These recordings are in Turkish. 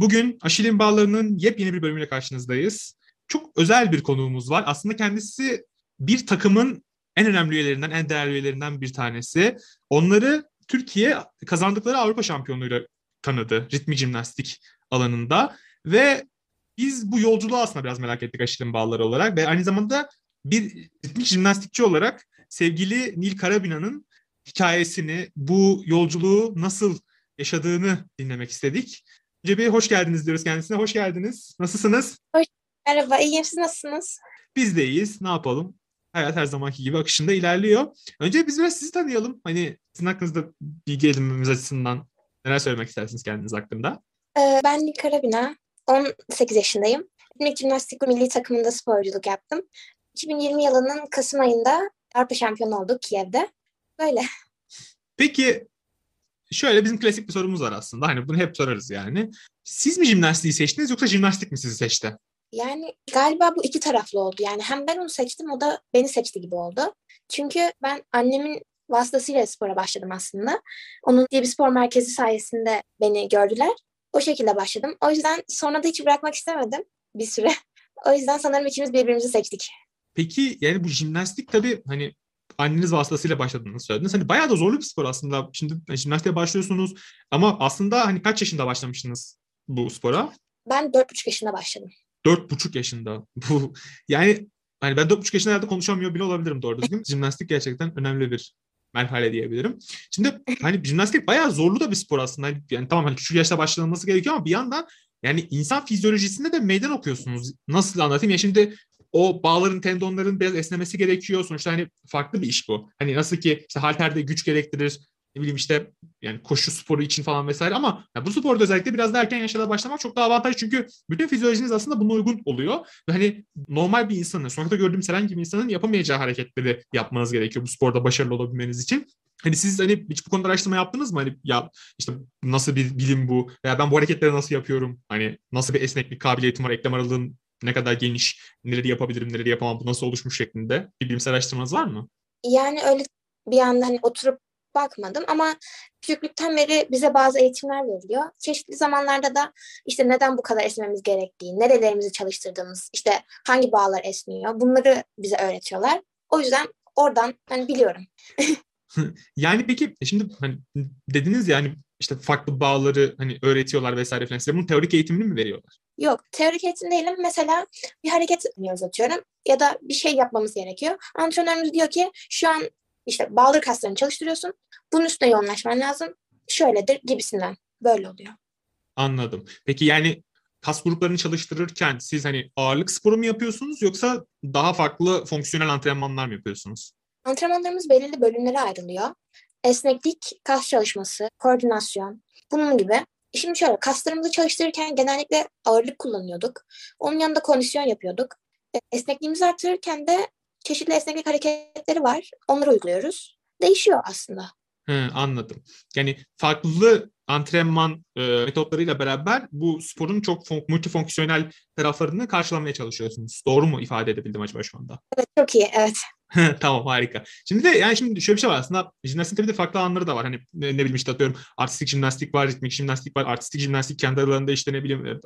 Bugün Aşil'in Bağları'nın yepyeni bir bölümüyle karşınızdayız. Çok özel bir konuğumuz var. Aslında kendisi bir takımın en önemli üyelerinden, en değerli üyelerinden bir tanesi. Onları Türkiye kazandıkları Avrupa şampiyonluğuyla tanıdı ritmi jimnastik alanında ve biz bu yolculuğu aslında biraz merak ettik Aşil'in Bağları olarak ve aynı zamanda bir ritmik jimnastikçi olarak sevgili Nil Karabina'nın hikayesini, bu yolculuğu nasıl yaşadığını dinlemek istedik. Önce bir hoş geldiniz diyoruz kendisine. Hoş geldiniz. Nasılsınız? Hoş, merhaba, iyiyim. Siz nasılsınız? Biz de iyiyiz. Ne yapalım? Hayat her zamanki gibi akışında ilerliyor. Önce biz biraz sizi tanıyalım. Hani sizin hakkınızda bilgi edinmemiz açısından neler söylemek istersiniz kendiniz hakkında? Ee, ben Nil Karabina. 18 yaşındayım. İzmir Jimnastik Milli Takımında sporculuk yaptım. 2020 yılının Kasım ayında Avrupa şampiyonu olduk Kiev'de. Böyle. Peki şöyle bizim klasik bir sorumuz var aslında. Hani bunu hep sorarız yani. Siz mi jimnastiği seçtiniz yoksa jimnastik mi sizi seçti? Yani galiba bu iki taraflı oldu. Yani hem ben onu seçtim o da beni seçti gibi oldu. Çünkü ben annemin vasıtasıyla spora başladım aslında. Onun diye bir spor merkezi sayesinde beni gördüler. O şekilde başladım. O yüzden sonra da hiç bırakmak istemedim bir süre. O yüzden sanırım ikimiz birbirimizi seçtik. Peki yani bu jimnastik tabii hani anneniz vasıtasıyla başladığını söylediniz. Hani bayağı da zorlu bir spor aslında. Şimdi jimnastiğe başlıyorsunuz ama aslında hani kaç yaşında başlamıştınız bu spora? Ben dört buçuk yaşında başladım. Dört buçuk yaşında. Bu yani hani ben dört buçuk yaşında herhalde konuşamıyor bile olabilirim doğru düzgün. Jimnastik gerçekten önemli bir merhale diyebilirim. Şimdi hani jimnastik bayağı zorlu da bir spor aslında. Hani, yani tamam hani küçük yaşta başlanılması gerekiyor ama bir yandan yani insan fizyolojisinde de meydan okuyorsunuz. Nasıl anlatayım? Ya şimdi o bağların, tendonların biraz esnemesi gerekiyor. Sonuçta hani farklı bir iş bu. Hani nasıl ki işte halterde güç gerektirir, ne bileyim işte yani koşu sporu için falan vesaire ama yani bu sporda özellikle biraz da erken yaşlarda başlamak çok daha avantaj çünkü bütün fizyolojiniz aslında buna uygun oluyor ve hani normal bir insanın, sokakta gördüğüm herhangi bir insanın yapamayacağı hareketleri yapmanız gerekiyor bu sporda başarılı olabilmeniz için. Hani siz hani hiç bu konuda araştırma yaptınız mı? Hani ya işte nasıl bir bilim bu veya ben bu hareketleri nasıl yapıyorum? Hani nasıl bir esneklik kabiliyetim var? Eklem aralığım ne kadar geniş, neleri yapabilirim, neleri yapamam, bu nasıl oluşmuş şeklinde bir bilimsel araştırmanız var mı? Yani öyle bir yandan hani oturup bakmadım ama küçüklükten beri bize bazı eğitimler veriliyor. Çeşitli zamanlarda da işte neden bu kadar esmemiz gerektiği, nerelerimizi çalıştırdığımız, işte hangi bağlar esniyor bunları bize öğretiyorlar. O yüzden oradan hani biliyorum. yani peki e, şimdi hani dediniz ya hani işte farklı bağları hani öğretiyorlar vesaire falan. Size bunun teorik eğitimini mi veriyorlar? Yok, teorik eğitim değilim. Mesela bir hareket uzatıyorum ya da bir şey yapmamız gerekiyor. Antrenörümüz diyor ki şu an işte bağdır kaslarını çalıştırıyorsun. Bunun üstüne yoğunlaşman lazım. Şöyledir gibisinden. Böyle oluyor. Anladım. Peki yani kas gruplarını çalıştırırken siz hani ağırlık sporu mu yapıyorsunuz yoksa daha farklı fonksiyonel antrenmanlar mı yapıyorsunuz? Antrenmanlarımız belirli bölümlere ayrılıyor. Esneklik, kas çalışması, koordinasyon, bunun gibi. Şimdi şöyle kaslarımızı çalıştırırken genellikle ağırlık kullanıyorduk. Onun yanında kondisyon yapıyorduk. E, esnekliğimizi artırırken de çeşitli esneklik hareketleri var. Onları uyguluyoruz. Değişiyor aslında. He, anladım. Yani farklı antrenman e, metotlarıyla beraber bu sporun çok fon- multifonksiyonel taraflarını karşılamaya çalışıyorsunuz. Doğru mu ifade edebildim acaba şu anda? Evet çok iyi evet. tamam harika. Şimdi de yani şimdi şöyle bir şey var aslında jimnastiğin tabii de farklı alanları da var. Hani ne, ne bileyim işte atıyorum artistik jimnastik var, ritmik jimnastik var. Artistik jimnastik kendi aralarında işte ne bileyim e,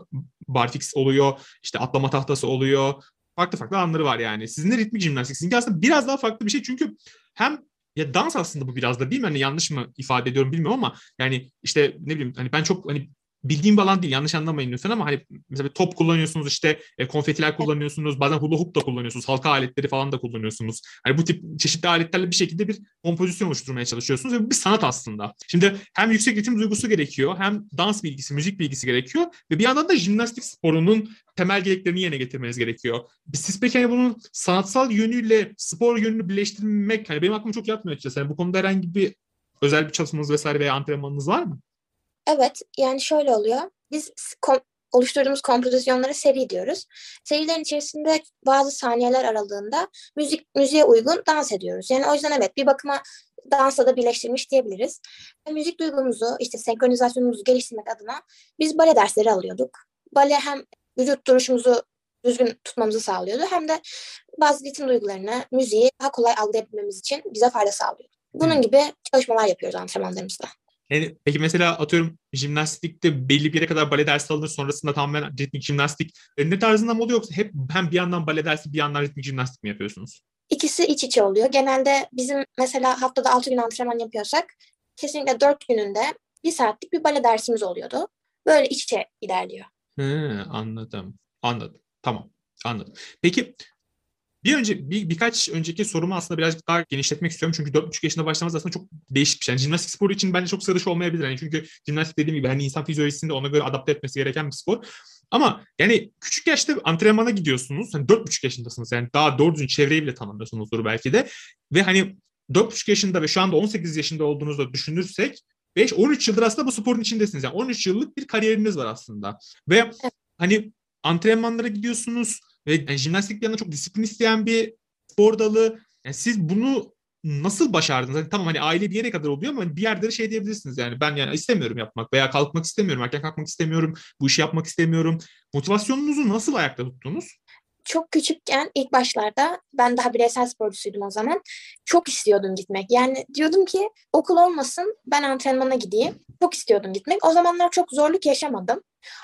barfix oluyor, işte atlama tahtası oluyor. Farklı farklı alanları var yani. Sizin de ritmik jimnastik. Sizinki aslında biraz daha farklı bir şey çünkü hem ya dans aslında bu biraz da değil mi? Hani yanlış mı ifade ediyorum bilmiyorum ama yani işte ne bileyim hani ben çok hani bildiğim bir alan değil yanlış anlamayın lütfen ama hani mesela top kullanıyorsunuz işte e, konfetiler kullanıyorsunuz bazen hula hoop da kullanıyorsunuz halka aletleri falan da kullanıyorsunuz. Hani bu tip çeşitli aletlerle bir şekilde bir kompozisyon oluşturmaya çalışıyorsunuz ve bu bir sanat aslında. Şimdi hem yüksek ritim duygusu gerekiyor hem dans bilgisi müzik bilgisi gerekiyor ve bir yandan da jimnastik sporunun temel gereklerini yerine getirmeniz gerekiyor. Siz peki hani bunun sanatsal yönüyle spor yönünü birleştirmek hani benim aklıma çok yatmıyor açıkçası. Yani bu konuda herhangi bir özel bir çalışmanız vesaire veya antrenmanınız var mı? Evet, yani şöyle oluyor. Biz kom- oluşturduğumuz kompozisyonlara seri diyoruz. Serilerin içerisinde bazı saniyeler aralığında müzik müziğe uygun dans ediyoruz. Yani o yüzden evet bir bakıma dansla da birleştirmiş diyebiliriz. Müzik duygumuzu, işte senkronizasyonumuzu geliştirmek adına biz bale dersleri alıyorduk. Bale hem vücut duruşumuzu düzgün tutmamızı sağlıyordu hem de bazı ritim duygularını, müziği daha kolay algılayabilmemiz için bize fayda sağlıyordu. Bunun gibi çalışmalar yapıyoruz antrenmanlarımızda. Yani peki mesela atıyorum jimnastikte belli bir yere kadar bale dersi alınır sonrasında tamamen ritmik jimnastik e, ne tarzında mı oluyor yoksa hep hem bir yandan bale dersi bir yandan ritmik jimnastik mi yapıyorsunuz? İkisi iç içe oluyor. Genelde bizim mesela haftada 6 gün antrenman yapıyorsak kesinlikle 4 gününde bir saatlik bir bale dersimiz oluyordu. Böyle iç içe ilerliyor. He, anladım. Anladım. Tamam. Anladım. Peki bir önce bir, birkaç önceki sorumu aslında birazcık daha genişletmek istiyorum. Çünkü 4,5 yaşında başlaması aslında çok değişik bir şey. Yani jimnastik sporu için bence çok sıra olmayabilir. Yani çünkü jimnastik dediğim gibi hani insan fizyolojisinde ona göre adapte etmesi gereken bir spor. Ama yani küçük yaşta antrenmana gidiyorsunuz. Hani 4,5 yaşındasınız. Yani daha doğru düzgün çevreyi bile tanımıyorsunuzdur belki de. Ve hani 4,5 yaşında ve şu anda 18 yaşında olduğunuzda düşünürsek 5-13 yıldır aslında bu sporun içindesiniz. Yani 13 yıllık bir kariyeriniz var aslında. Ve hani antrenmanlara gidiyorsunuz ve yani jimnastik yandan çok disiplin isteyen bir spor dalı. Yani siz bunu nasıl başardınız? Hani tamam hani aile bir yere kadar oluyor ama hani bir yerde de şey diyebilirsiniz yani ben yani istemiyorum yapmak veya kalkmak istemiyorum, erken kalkmak istemiyorum, bu işi yapmak istemiyorum. Motivasyonunuzu nasıl ayakta tuttunuz? Çok küçükken ilk başlarda ben daha bireysel sporcusuydum o zaman. Çok istiyordum gitmek. Yani diyordum ki okul olmasın ben antrenmana gideyim. Çok istiyordum gitmek. O zamanlar çok zorluk yaşamadım.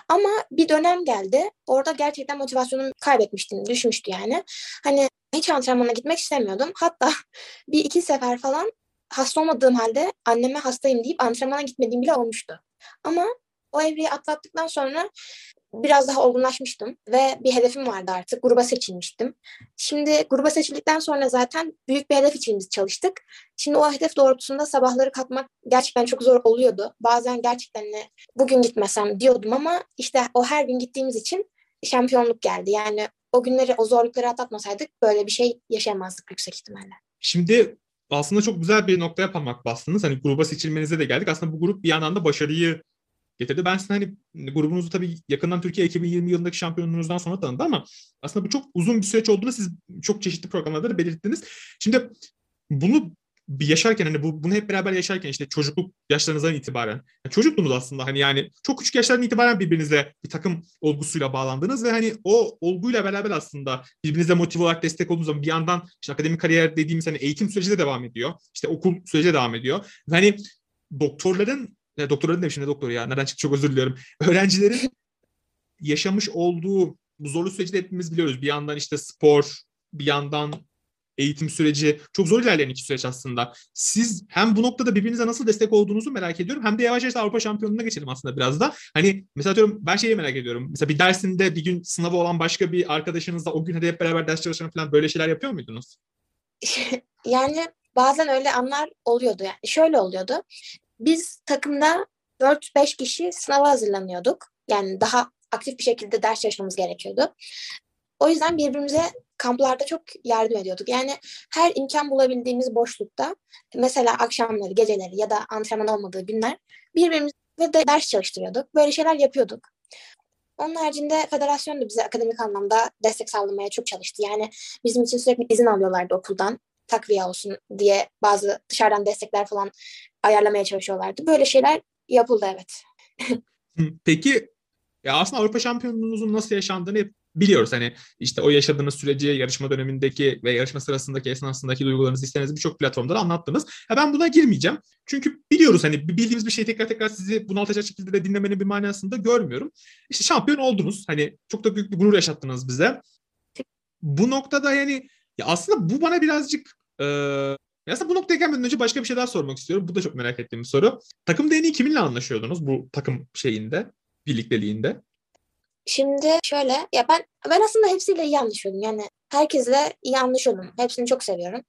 Ama bir dönem geldi. Orada gerçekten motivasyonumu kaybetmiştim. Düşmüştü yani. Hani hiç antrenmana gitmek istemiyordum. Hatta bir iki sefer falan hasta olmadığım halde anneme hastayım deyip antrenmana gitmediğim bile olmuştu. Ama o evreyi atlattıktan sonra biraz daha olgunlaşmıştım ve bir hedefim vardı artık. Gruba seçilmiştim. Şimdi gruba seçildikten sonra zaten büyük bir hedef için biz çalıştık. Şimdi o hedef doğrultusunda sabahları kalkmak gerçekten çok zor oluyordu. Bazen gerçekten ne bugün gitmesem diyordum ama işte o her gün gittiğimiz için şampiyonluk geldi. Yani o günleri, o zorlukları atlatmasaydık böyle bir şey yaşayamazdık yüksek ihtimalle. Şimdi aslında çok güzel bir noktaya parmak bastınız. Hani gruba seçilmenize de geldik. Aslında bu grup bir yandan da başarıyı getirdi. Ben sizin hani grubunuzu tabii yakından Türkiye 2020 yılındaki şampiyonluğunuzdan sonra tanıdı ama aslında bu çok uzun bir süreç olduğunu siz çok çeşitli programlarda da belirttiniz. Şimdi bunu yaşarken hani bu, bunu hep beraber yaşarken işte çocukluk yaşlarınızdan itibaren yani çocukluğunuz aslında hani yani çok küçük yaşlardan itibaren birbirinize bir takım olgusuyla bağlandınız ve hani o olguyla beraber aslında birbirinize motive olarak destek olduğunuz zaman bir yandan işte akademik kariyer dediğimiz hani eğitim süreci de devam ediyor. İşte okul süreci de devam ediyor. Ve hani doktorların ne doktorların demişim ne doktoru ya nereden çıktı çok özür diliyorum. Öğrencilerin yaşamış olduğu bu zorlu süreci de hepimiz biliyoruz. Bir yandan işte spor, bir yandan eğitim süreci çok zor ilerleyen iki süreç aslında. Siz hem bu noktada birbirinize nasıl destek olduğunuzu merak ediyorum hem de yavaş yavaş Avrupa şampiyonluğuna geçelim aslında biraz da. Hani mesela diyorum ben şeyi merak ediyorum. Mesela bir dersinde bir gün sınavı olan başka bir arkadaşınızla o gün hadi hep beraber ders çalışalım falan böyle şeyler yapıyor muydunuz? yani bazen öyle anlar oluyordu. Yani şöyle oluyordu. Biz takımda 4-5 kişi sınava hazırlanıyorduk. Yani daha aktif bir şekilde ders çalışmamız gerekiyordu. O yüzden birbirimize kamplarda çok yardım ediyorduk. Yani her imkan bulabildiğimiz boşlukta mesela akşamları, geceleri ya da antrenman olmadığı günler birbirimize de ders çalıştırıyorduk. Böyle şeyler yapıyorduk. Onun haricinde federasyon da bize akademik anlamda destek sağlamaya çok çalıştı. Yani bizim için sürekli izin alıyorlardı okuldan takviye olsun diye bazı dışarıdan destekler falan ayarlamaya çalışıyorlardı. Böyle şeyler yapıldı evet. Peki ya aslında Avrupa şampiyonluğunuzun nasıl yaşandığını hep biliyoruz. Hani işte o yaşadığınız süreci yarışma dönemindeki ve yarışma sırasındaki esnasındaki duygularınızı istediğiniz birçok platformda anlattınız. Ya ben buna girmeyeceğim. Çünkü biliyoruz hani bildiğimiz bir şeyi tekrar tekrar sizi bunaltacak şekilde de dinlemenin bir manasını da görmüyorum. İşte şampiyon oldunuz. Hani çok da büyük bir gurur yaşattınız bize. Bu noktada yani ya aslında bu bana birazcık ee, aslında bu noktaya gelmeden önce başka bir şey daha sormak istiyorum. Bu da çok merak ettiğim bir soru. Takım en kiminle anlaşıyordunuz bu takım şeyinde, birlikteliğinde? Şimdi şöyle, ya ben ben aslında hepsiyle iyi anlaşıyordum. Yani herkesle iyi anlaşıyordum. Hepsini çok seviyorum.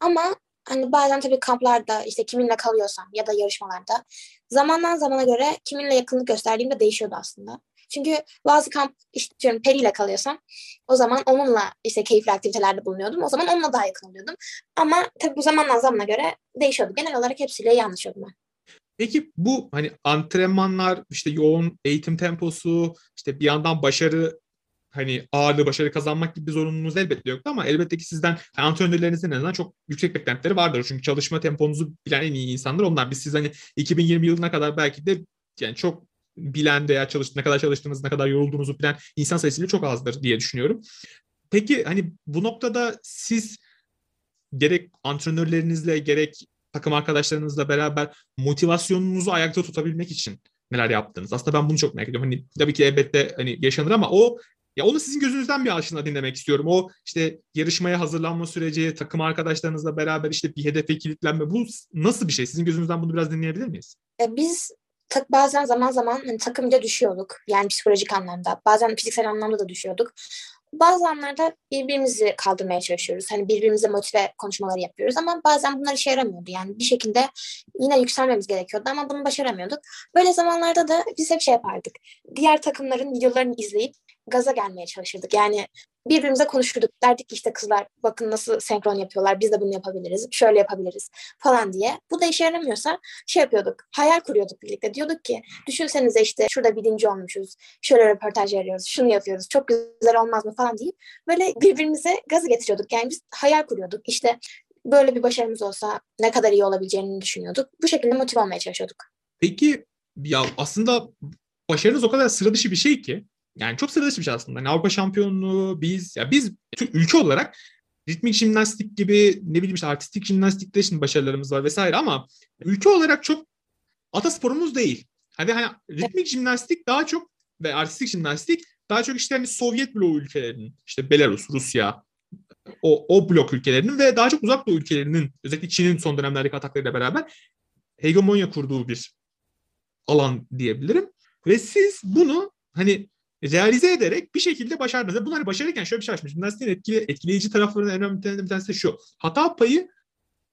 Ama hani bazen tabii kamplarda işte kiminle kalıyorsam ya da yarışmalarda zamandan zamana göre kiminle yakınlık gösterdiğimde değişiyordu aslında. Çünkü bazı kamp işte diyorum Peri'yle kalıyorsam o zaman onunla işte keyifli aktivitelerde bulunuyordum. O zaman onunla daha yakın oluyordum. Ama tabii bu zamandan zamana göre değişiyordu. Genel olarak hepsiyle iyi anlaşıyordum ben. Peki bu hani antrenmanlar, işte yoğun eğitim temposu, işte bir yandan başarı hani ağırlığı başarı kazanmak gibi bir zorunluluğunuz elbette yoktu ama elbette ki sizden antrenörlerinizin en azından çok yüksek beklentileri vardır. Çünkü çalışma temponuzu bilen en iyi insanlar onlar. Biz siz hani 2020 yılına kadar belki de yani çok bilen veya çalış, ne kadar çalıştığınız, ne kadar yorulduğunuzu bilen insan sayısıyla çok azdır diye düşünüyorum. Peki hani bu noktada siz gerek antrenörlerinizle gerek takım arkadaşlarınızla beraber motivasyonunuzu ayakta tutabilmek için neler yaptınız? Aslında ben bunu çok merak ediyorum. Hani tabii ki elbette hani yaşanır ama o ya onu sizin gözünüzden bir aslında dinlemek istiyorum. O işte yarışmaya hazırlanma süreci, takım arkadaşlarınızla beraber işte bir hedefe kilitlenme. Bu nasıl bir şey? Sizin gözünüzden bunu biraz dinleyebilir miyiz? E, biz tak, bazen zaman zaman hani, takımca düşüyorduk. Yani psikolojik anlamda. Bazen fiziksel anlamda da düşüyorduk. Bazı anlarda birbirimizi kaldırmaya çalışıyoruz. Hani birbirimize motive konuşmaları yapıyoruz ama bazen bunlar işe yaramıyordu. Yani bir şekilde yine yükselmemiz gerekiyordu ama bunu başaramıyorduk. Böyle zamanlarda da biz hep şey yapardık. Diğer takımların videolarını izleyip gaza gelmeye çalışırdık. Yani birbirimize konuşurduk. Derdik ki işte kızlar bakın nasıl senkron yapıyorlar. Biz de bunu yapabiliriz. Şöyle yapabiliriz falan diye. Bu da işe yaramıyorsa şey yapıyorduk. Hayal kuruyorduk birlikte. Diyorduk ki düşünsenize işte şurada birinci olmuşuz. Şöyle röportaj veriyoruz. Şunu yapıyoruz. Çok güzel olmaz mı falan deyip böyle birbirimize gazı getiriyorduk. Yani biz hayal kuruyorduk. İşte böyle bir başarımız olsa ne kadar iyi olabileceğini düşünüyorduk. Bu şekilde motive olmaya çalışıyorduk. Peki ya aslında başarınız o kadar sıra dışı bir şey ki yani çok sıra dışı bir şey aslında. Yani Avrupa şampiyonluğu biz ya biz ülke olarak ritmik jimnastik gibi ne bileyim işte artistik jimnastikte şimdi başarılarımız var vesaire ama ülke olarak çok atasporumuz değil. Hani, hani ritmik jimnastik daha çok ve artistik jimnastik daha çok işte hani Sovyet bloğu ülkelerinin işte Belarus, Rusya o, o blok ülkelerinin ve daha çok uzak doğu ülkelerinin özellikle Çin'in son dönemlerdeki ataklarıyla beraber hegemonya kurduğu bir alan diyebilirim. Ve siz bunu hani realize ederek bir şekilde başardınız. Bunları başarırken şöyle bir şey açmış. Jimnastiğin etkili, etkileyici taraflarının en önemli bir tanesi de şu. Hata payı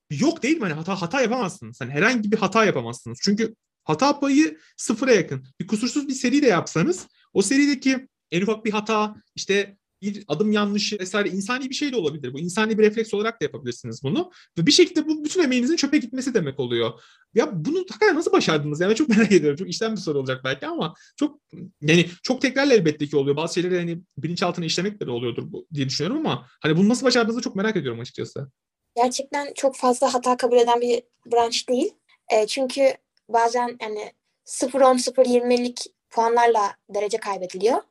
yok değil mi? Hani hata hata yapamazsınız. Hani herhangi bir hata yapamazsınız. Çünkü hata payı sıfıra yakın. Bir kusursuz bir seri de yapsanız o serideki en ufak bir hata işte bir adım yanlışı vesaire insani bir şey de olabilir. Bu insani bir refleks olarak da yapabilirsiniz bunu. Ve bir şekilde bu bütün emeğinizin çöpe gitmesi demek oluyor. Ya bunu hakikaten nasıl başardınız? Yani çok merak ediyorum. Çok işten bir soru olacak belki ama çok yani çok tekrarla elbette ki oluyor. Bazı şeyleri hani bilinçaltına işlemek de oluyordur bu, diye düşünüyorum ama hani bunu nasıl başardığınızı çok merak ediyorum açıkçası. Gerçekten çok fazla hata kabul eden bir branş değil. E, çünkü bazen yani 0-10, 0-20'lik puanlarla derece kaybediliyor.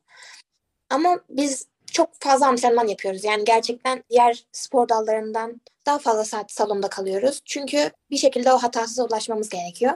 Ama biz çok fazla antrenman yapıyoruz. Yani gerçekten diğer spor dallarından daha fazla saat salonda kalıyoruz. Çünkü bir şekilde o hatasıza ulaşmamız gerekiyor.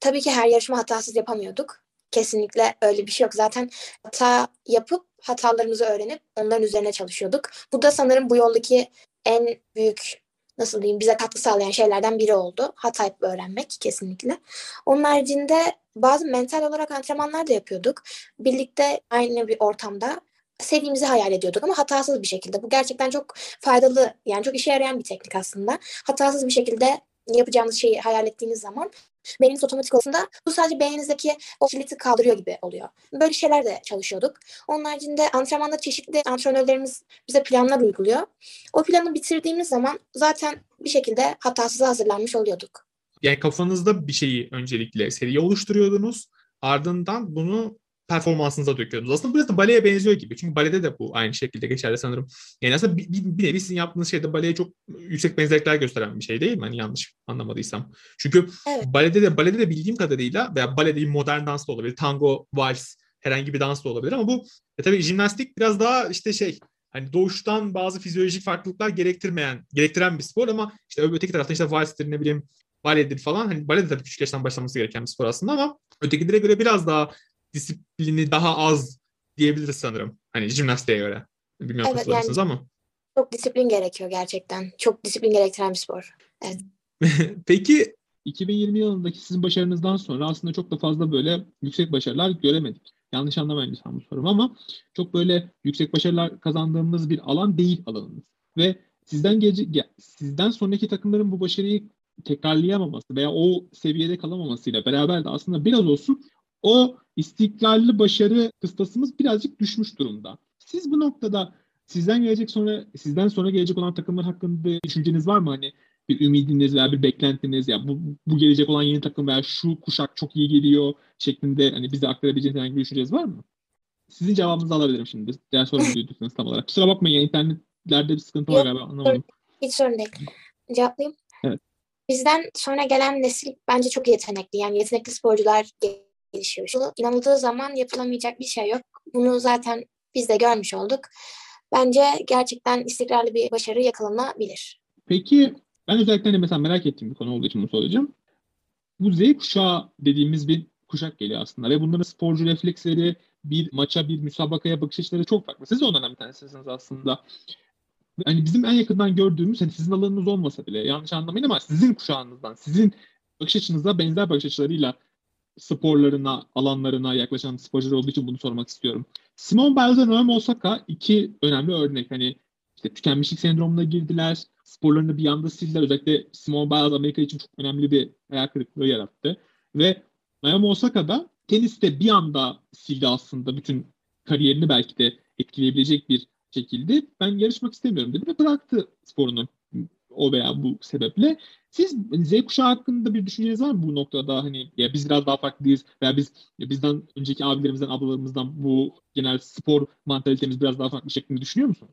Tabii ki her yarışma hatasız yapamıyorduk. Kesinlikle öyle bir şey yok. Zaten hata yapıp hatalarımızı öğrenip onların üzerine çalışıyorduk. Bu da sanırım bu yoldaki en büyük nasıl diyeyim bize katkı sağlayan şeylerden biri oldu. Hata yapıp öğrenmek kesinlikle. Onun haricinde bazı mental olarak antrenmanlar da yapıyorduk. Birlikte aynı bir ortamda sevdiğimizi hayal ediyorduk ama hatasız bir şekilde. Bu gerçekten çok faydalı yani çok işe yarayan bir teknik aslında. Hatasız bir şekilde yapacağımız şeyi hayal ettiğiniz zaman beyniniz otomatik olsun bu sadece beyninizdeki o kiliti kaldırıyor gibi oluyor. Böyle şeyler de çalışıyorduk. Onun haricinde antrenmanda çeşitli antrenörlerimiz bize planlar uyguluyor. O planı bitirdiğimiz zaman zaten bir şekilde hatasıza hazırlanmış oluyorduk. Yani kafanızda bir şeyi öncelikle seriye oluşturuyordunuz. Ardından bunu performansınıza döküyorsunuz. Aslında biraz da baleye benziyor gibi. Çünkü balede de bu aynı şekilde geçerli sanırım. Yani aslında bir, bir, bir nevi sizin yaptığınız şeyde baleye çok yüksek benzerlikler gösteren bir şey değil mi? Hani yanlış anlamadıysam. Çünkü evet. balede de balede de bildiğim kadarıyla veya balede bir modern dans da olabilir. Tango, vals, herhangi bir dans da olabilir ama bu e, tabii jimnastik biraz daha işte şey hani doğuştan bazı fizyolojik farklılıklar gerektirmeyen, gerektiren bir spor ama işte öteki tarafta işte valstir ne bileyim baledir falan. Hani bale de tabii küçük yaştan başlaması gereken bir spor aslında ama ötekilere göre biraz daha disiplini daha az diyebiliriz sanırım. Hani jimnastiğe göre. Bilmiyorum evet, yani, ama. Çok disiplin gerekiyor gerçekten. Çok disiplin gerektiren bir spor. Evet. Peki 2020 yılındaki sizin başarınızdan sonra aslında çok da fazla böyle yüksek başarılar göremedik. Yanlış anlamayın lütfen bu sorum ama çok böyle yüksek başarılar kazandığımız bir alan değil alanımız. Ve sizden gelecek sizden sonraki takımların bu başarıyı tekrarlayamaması veya o seviyede kalamamasıyla beraber de aslında biraz olsun o istikrarlı başarı kıstasımız birazcık düşmüş durumda. Siz bu noktada sizden gelecek sonra sizden sonra gelecek olan takımlar hakkında düşünceniz var mı? Hani bir ümidiniz veya bir beklentiniz ya bu, bu gelecek olan yeni takım veya şu kuşak çok iyi geliyor şeklinde hani bize aktarabileceğiniz herhangi bir düşünceniz var mı? Sizin cevabınızı alabilirim şimdi. Diğer soruyu duydunuz tam olarak. Kusura bakmayın ya internetlerde bir sıkıntı var galiba anlamadım. Hiç sorun değil. Cevaplayayım. Evet. Bizden sonra gelen nesil bence çok yetenekli. Yani yetenekli sporcular gelişiyor. Şu inanıldığı zaman yapılamayacak bir şey yok. Bunu zaten biz de görmüş olduk. Bence gerçekten istikrarlı bir başarı yakalanabilir. Peki Ben özellikle hani mesela merak ettiğim bir konu olduğu için bunu soracağım. Bu Z kuşağı dediğimiz bir kuşak geliyor aslında ve bunların sporcu refleksleri, bir maça, bir müsabakaya bakış açıları çok farklı. Siz de onlardan bir tanesisiniz aslında. Hani bizim en yakından gördüğümüz, hani sizin alanınız olmasa bile yanlış anlamayın ama sizin kuşağınızdan, sizin bakış açınızda benzer bakış açılarıyla sporlarına, alanlarına yaklaşan sporcular olduğu için bunu sormak istiyorum. Simon Biles ve Naomi Osaka iki önemli örnek. Hani işte tükenmişlik sendromuna girdiler. Sporlarını bir anda sildiler. Özellikle Simon Biles Amerika için çok önemli bir hayal kırıklığı yarattı. Ve Naomi Osaka da teniste bir anda sildi aslında bütün kariyerini belki de etkileyebilecek bir şekilde ben yarışmak istemiyorum dedi ve bıraktı sporunu o veya bu sebeple. Siz Z kuşağı hakkında bir düşünceniz var mı bu noktada? Hani ya biz biraz daha farklıyız veya biz ya bizden önceki abilerimizden, ablalarımızdan bu genel spor mantalitemiz biraz daha farklı şeklinde düşünüyor musunuz?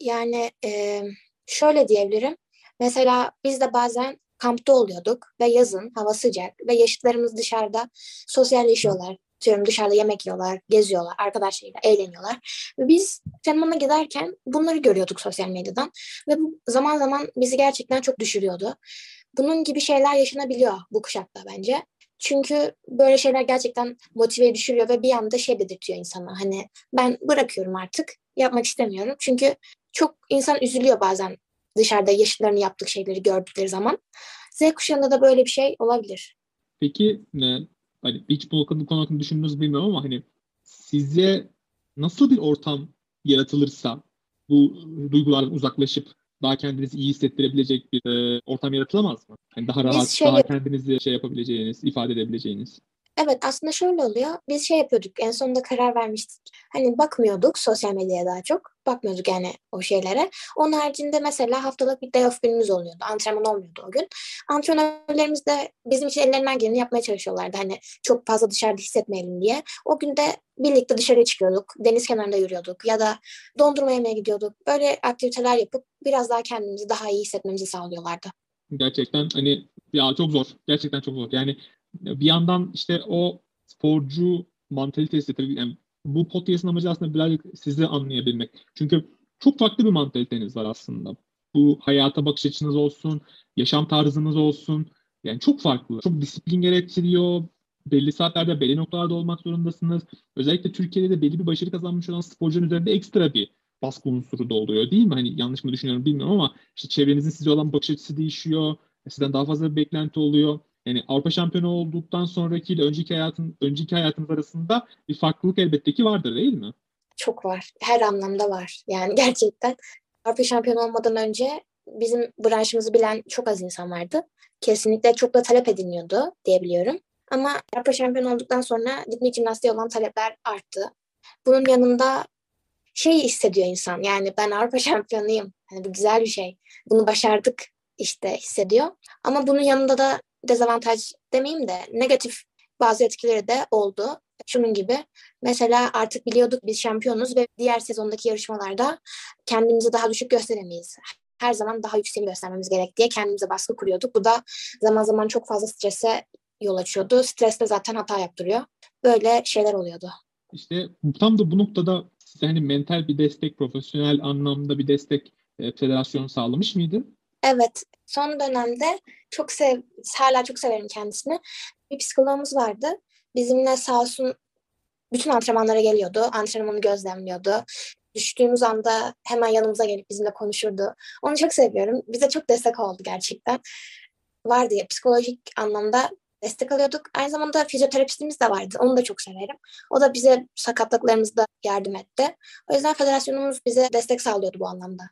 Yani e, şöyle diyebilirim. Mesela biz de bazen kampta oluyorduk ve yazın hava sıcak ve yaşıtlarımız dışarıda sosyalleşiyorlar. Diyorum dışarıda yemek yiyorlar, geziyorlar, arkadaşlarıyla eğleniyorlar. Ve biz antrenmana giderken bunları görüyorduk sosyal medyadan. Ve bu zaman zaman bizi gerçekten çok düşürüyordu. Bunun gibi şeyler yaşanabiliyor bu kuşakta bence. Çünkü böyle şeyler gerçekten motive düşürüyor ve bir anda şey dedirtiyor insana. Hani ben bırakıyorum artık, yapmak istemiyorum. Çünkü çok insan üzülüyor bazen dışarıda yaşıtlarını yaptık şeyleri gördükleri zaman. Z kuşağında da böyle bir şey olabilir. Peki ne, hani hiç bu konu, hakkında düşündünüz bilmiyorum ama hani size nasıl bir ortam yaratılırsa bu duygulardan uzaklaşıp daha kendinizi iyi hissettirebilecek bir e, ortam yaratılamaz mı? Yani daha rahat, şey daha kendinizi şey yapabileceğiniz, ifade edebileceğiniz. Evet aslında şöyle oluyor. Biz şey yapıyorduk en sonunda karar vermiştik. Hani bakmıyorduk sosyal medyaya daha çok. Bakmıyorduk yani o şeylere. Onun haricinde mesela haftalık bir day off günümüz oluyordu. Antrenman olmuyordu o gün. Antrenörlerimiz de bizim için ellerinden geleni yapmaya çalışıyorlardı. Hani çok fazla dışarıda hissetmeyelim diye. O gün de birlikte dışarıya çıkıyorduk. Deniz kenarında yürüyorduk ya da dondurma yemeye gidiyorduk. Böyle aktiviteler yapıp biraz daha kendimizi daha iyi hissetmemizi sağlıyorlardı. Gerçekten hani ya çok zor. Gerçekten çok zor. Yani bir yandan işte o sporcu mantalitesi tabii yani bu podcast'ın amacı aslında birazcık sizi anlayabilmek. Çünkü çok farklı bir mantaliteniz var aslında. Bu hayata bakış açınız olsun, yaşam tarzınız olsun. Yani çok farklı. Çok disiplin gerektiriyor. Belli saatlerde belli noktalarda olmak zorundasınız. Özellikle Türkiye'de de belli bir başarı kazanmış olan sporcuların üzerinde ekstra bir baskı unsuru da oluyor değil mi? Hani yanlış mı düşünüyorum bilmiyorum ama işte çevrenizin size olan bakış açısı değişiyor. Sizden daha fazla bir beklenti oluyor yani Avrupa şampiyonu olduktan sonraki ile önceki hayatın önceki hayatınız arasında bir farklılık elbette ki vardır değil mi? Çok var. Her anlamda var. Yani gerçekten Avrupa şampiyonu olmadan önce bizim branşımızı bilen çok az insan vardı. Kesinlikle çok da talep ediliyordu diyebiliyorum. Ama Avrupa şampiyonu olduktan sonra ritmi jimnastiğe olan talepler arttı. Bunun yanında şey hissediyor insan. Yani ben Avrupa şampiyonuyum. Yani bu güzel bir şey. Bunu başardık işte hissediyor. Ama bunun yanında da dezavantaj demeyeyim de negatif bazı etkileri de oldu. Şunun gibi mesela artık biliyorduk biz şampiyonuz ve diğer sezondaki yarışmalarda kendimizi daha düşük gösteremeyiz. Her zaman daha yüksek göstermemiz gerek diye kendimize baskı kuruyorduk. Bu da zaman zaman çok fazla strese yol açıyordu. Stres de zaten hata yaptırıyor. Böyle şeyler oluyordu. İşte tam da bu noktada size hani mental bir destek, profesyonel anlamda bir destek e, federasyon sağlamış mıydı? Evet, son dönemde çok sev, hala çok severim kendisini. Bir psikologumuz vardı. Bizimle sağ olsun bütün antrenmanlara geliyordu. Antrenmanı gözlemliyordu. Düştüğümüz anda hemen yanımıza gelip bizimle konuşurdu. Onu çok seviyorum. Bize çok destek oldu gerçekten. Vardı ya psikolojik anlamda destek alıyorduk. Aynı zamanda fizyoterapistimiz de vardı. Onu da çok severim. O da bize sakatlıklarımızda yardım etti. O yüzden federasyonumuz bize destek sağlıyordu bu anlamda.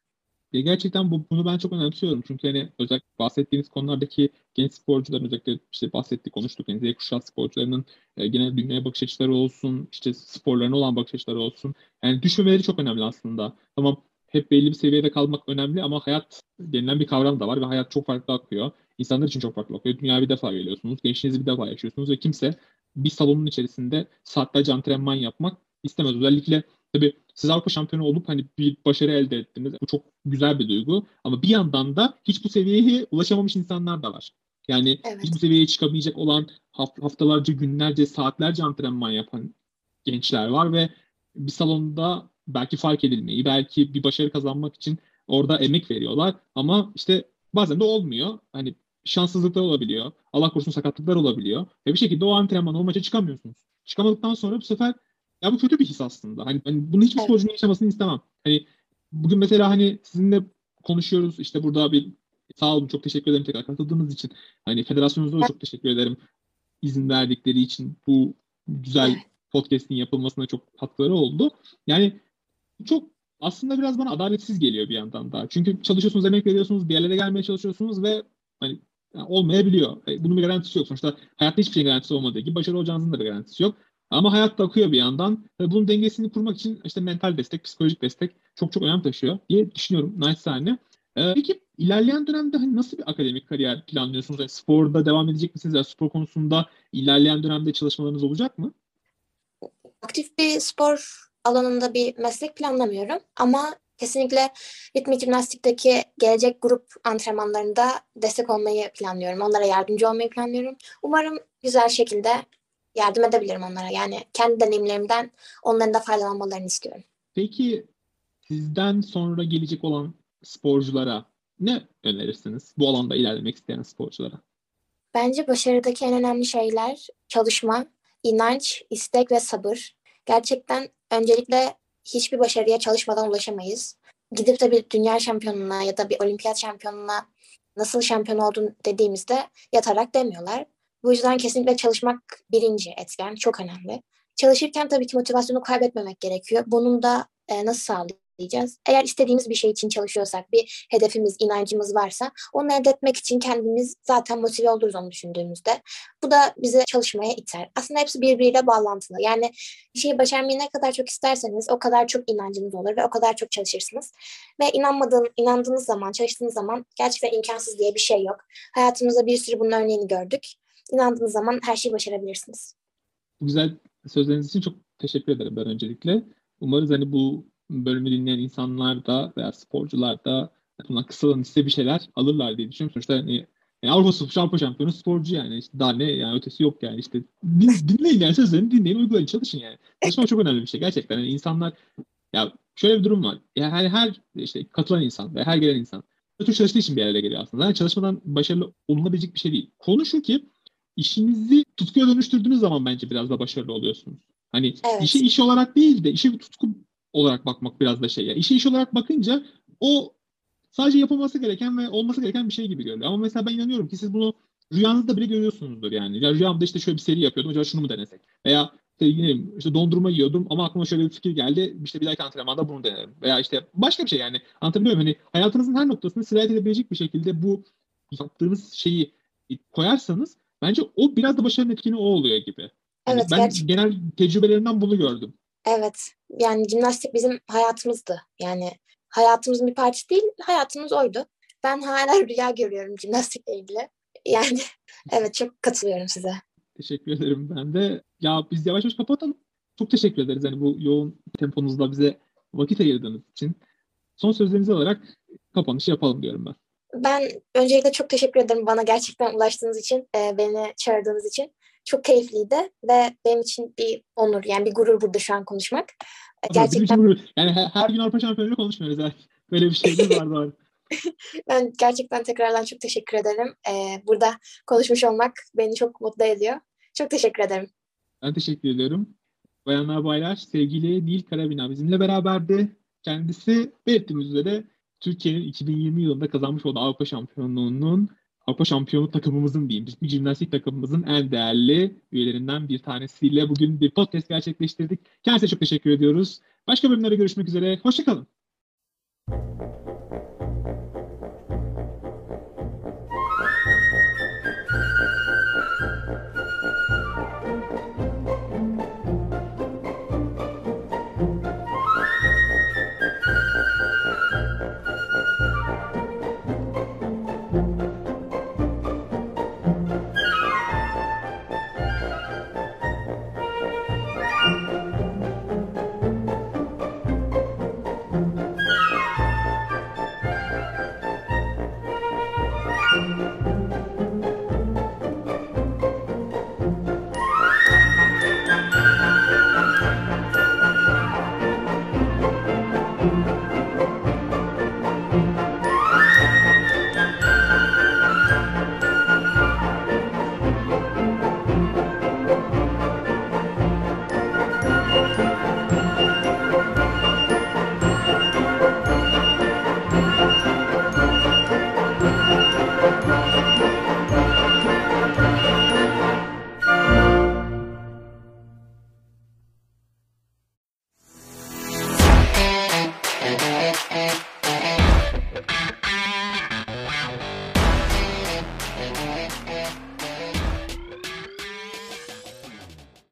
Ya gerçekten bu, bunu ben çok önemsiyorum. Çünkü hani özellikle bahsettiğiniz konulardaki genç sporcuların özellikle işte bahsettik, konuştuk. Yani Z kuşağı sporcularının e, genel dünyaya bakış açıları olsun, işte sporlarına olan bakış açıları olsun. Yani düşmemeleri çok önemli aslında. Tamam hep belli bir seviyede kalmak önemli ama hayat denilen bir kavram da var ve hayat çok farklı akıyor. İnsanlar için çok farklı akıyor. Dünyaya bir defa geliyorsunuz, gençliğinizi bir defa yaşıyorsunuz ve kimse bir salonun içerisinde saatlerce antrenman yapmak istemez. Özellikle tabii siz Avrupa şampiyonu olup hani bir başarı elde ettiniz. Bu çok güzel bir duygu. Ama bir yandan da hiç bu seviyeye ulaşamamış insanlar da var. Yani evet. hiç bu seviyeye çıkamayacak olan haftalarca, günlerce, saatlerce antrenman yapan gençler var ve bir salonda belki fark edilmeyi, belki bir başarı kazanmak için orada emek veriyorlar. Ama işte bazen de olmuyor. Hani şanssızlıklar olabiliyor. Allah korusun sakatlıklar olabiliyor. Ve bir şekilde o antrenman, o maça çıkamıyorsunuz. Çıkamadıktan sonra bu sefer ya bu kötü bir his aslında. Hani, hani bunu hiçbir evet. sporcunun yaşamasını istemem. Hani bugün mesela hani sizinle konuşuyoruz. İşte burada bir sağ olun çok teşekkür ederim tekrar katıldığınız için. Hani federasyonunuza da çok teşekkür ederim. izin verdikleri için bu güzel podcast'in yapılmasına çok katkıları oldu. Yani çok aslında biraz bana adaletsiz geliyor bir yandan da. Çünkü çalışıyorsunuz, emek veriyorsunuz, bir yerlere gelmeye çalışıyorsunuz ve hani yani olmayabiliyor. E, bunun bir garantisi yok. Sonuçta hayatta hiçbir şeyin garantisi olmadığı gibi başarılı olacağınızın da bir garantisi yok. Ama hayat da akıyor bir yandan. Ve bunun dengesini kurmak için işte mental destek, psikolojik destek çok çok önem taşıyor diye düşünüyorum naçizane. Ee, peki ilerleyen dönemde hani nasıl bir akademik kariyer planlıyorsunuz? Yani sporda devam edecek misiniz? Yani spor konusunda ilerleyen dönemde çalışmalarınız olacak mı? Aktif bir spor alanında bir meslek planlamıyorum ama kesinlikle ritmik jimnastikteki gelecek grup antrenmanlarında destek olmayı planlıyorum. Onlara yardımcı olmayı planlıyorum. Umarım güzel şekilde yardım edebilirim onlara. Yani kendi deneyimlerimden onların da faydalanmalarını istiyorum. Peki sizden sonra gelecek olan sporculara ne önerirsiniz? Bu alanda ilerlemek isteyen sporculara. Bence başarıdaki en önemli şeyler çalışma, inanç, istek ve sabır. Gerçekten öncelikle hiçbir başarıya çalışmadan ulaşamayız. Gidip de bir dünya şampiyonuna ya da bir olimpiyat şampiyonuna nasıl şampiyon oldun dediğimizde yatarak demiyorlar. Bu yüzden kesinlikle çalışmak birinci etken, çok önemli. Çalışırken tabii ki motivasyonu kaybetmemek gerekiyor. Bunun da e, nasıl sağlayacağız? Eğer istediğimiz bir şey için çalışıyorsak, bir hedefimiz, inancımız varsa onu elde etmek için kendimiz zaten motive oluruz onu düşündüğümüzde. Bu da bizi çalışmaya iter. Aslında hepsi birbiriyle bağlantılı. Yani bir şeyi başarmayı ne kadar çok isterseniz o kadar çok inancınız olur ve o kadar çok çalışırsınız. Ve inanmadığın, inandığınız zaman, çalıştığınız zaman gerçekten imkansız diye bir şey yok. Hayatımızda bir sürü bunun örneğini gördük. İnandığınız zaman her şeyi başarabilirsiniz. Bu güzel sözleriniz için çok teşekkür ederim ben öncelikle. Umarız hani bu bölümü dinleyen insanlar da veya sporcular da bundan kısalan iste bir şeyler alırlar diye düşünüyorum. Sonuçta hani yani Avrupa, Avrupa şampiyonu sporcu yani. İşte daha ne yani ötesi yok yani. İşte din, dinleyin yani sözlerini dinleyin uygulayın çalışın yani. Çalışma çok önemli bir şey gerçekten. Yani insanlar ya şöyle bir durum var. Yani her, işte katılan insan ve her gelen insan kötü çalıştığı için bir araya geliyor aslında. Yani çalışmadan başarılı olunabilecek bir şey değil. Konu şu ki işinizi tutkuya dönüştürdüğünüz zaman bence biraz da başarılı oluyorsunuz. Hani evet. işi iş olarak değil de işe bir tutku olarak bakmak biraz da şey ya. İşe iş olarak bakınca o sadece yapılması gereken ve olması gereken bir şey gibi görülüyor. Ama mesela ben inanıyorum ki siz bunu rüyanızda bile görüyorsunuzdur yani. Ya rüyamda işte şöyle bir seri yapıyordum. Acaba şunu mu denesek? Veya işte işte dondurma yiyordum ama aklıma şöyle bir fikir geldi. İşte bir dahaki antrenmanda bunu denerim. Veya işte başka bir şey yani. Anlatabiliyor muyum? Hani hayatınızın her noktasını sirayet edebilecek bir şekilde bu yaptığınız şeyi koyarsanız bence o biraz da başarının etkini o oluyor gibi. Yani evet, ben gerçekten. genel tecrübelerimden bunu gördüm. Evet. Yani jimnastik bizim hayatımızdı. Yani hayatımızın bir parçası değil, hayatımız oydu. Ben hala rüya görüyorum jimnastikle ilgili. Yani evet çok katılıyorum size. Teşekkür ederim ben de. Ya biz yavaş yavaş kapatalım. Çok teşekkür ederiz hani bu yoğun temponuzda bize vakit ayırdığınız için. Son sözlerinizi alarak kapanışı yapalım diyorum ben. Ben öncelikle çok teşekkür ederim bana gerçekten ulaştığınız için, beni çağırdığınız için. Çok keyifliydi ve benim için bir onur yani bir gurur burada şu an konuşmak. Gerçekten. Gurur. Yani her, her gün Avrupa Şampiyonluğu konuşmuyoruz. Yani. Böyle bir şey var var. ben gerçekten tekrardan çok teşekkür ederim. Ee, burada konuşmuş olmak beni çok mutlu ediyor. Çok teşekkür ederim. Ben teşekkür ediyorum. Bayanlar baylar sevgili Nil Karabina bizimle beraberdi. Kendisi belirttiğimiz üzere Türkiye'nin 2020 yılında kazanmış olduğu Avrupa Şampiyonluğu'nun Avrupa şampiyonu takımımızın diyeyim, bir jimnastik takımımızın en değerli üyelerinden bir tanesiyle bugün bir podcast gerçekleştirdik. Kendisine çok teşekkür ediyoruz. Başka bölümlerde görüşmek üzere. Hoşçakalın.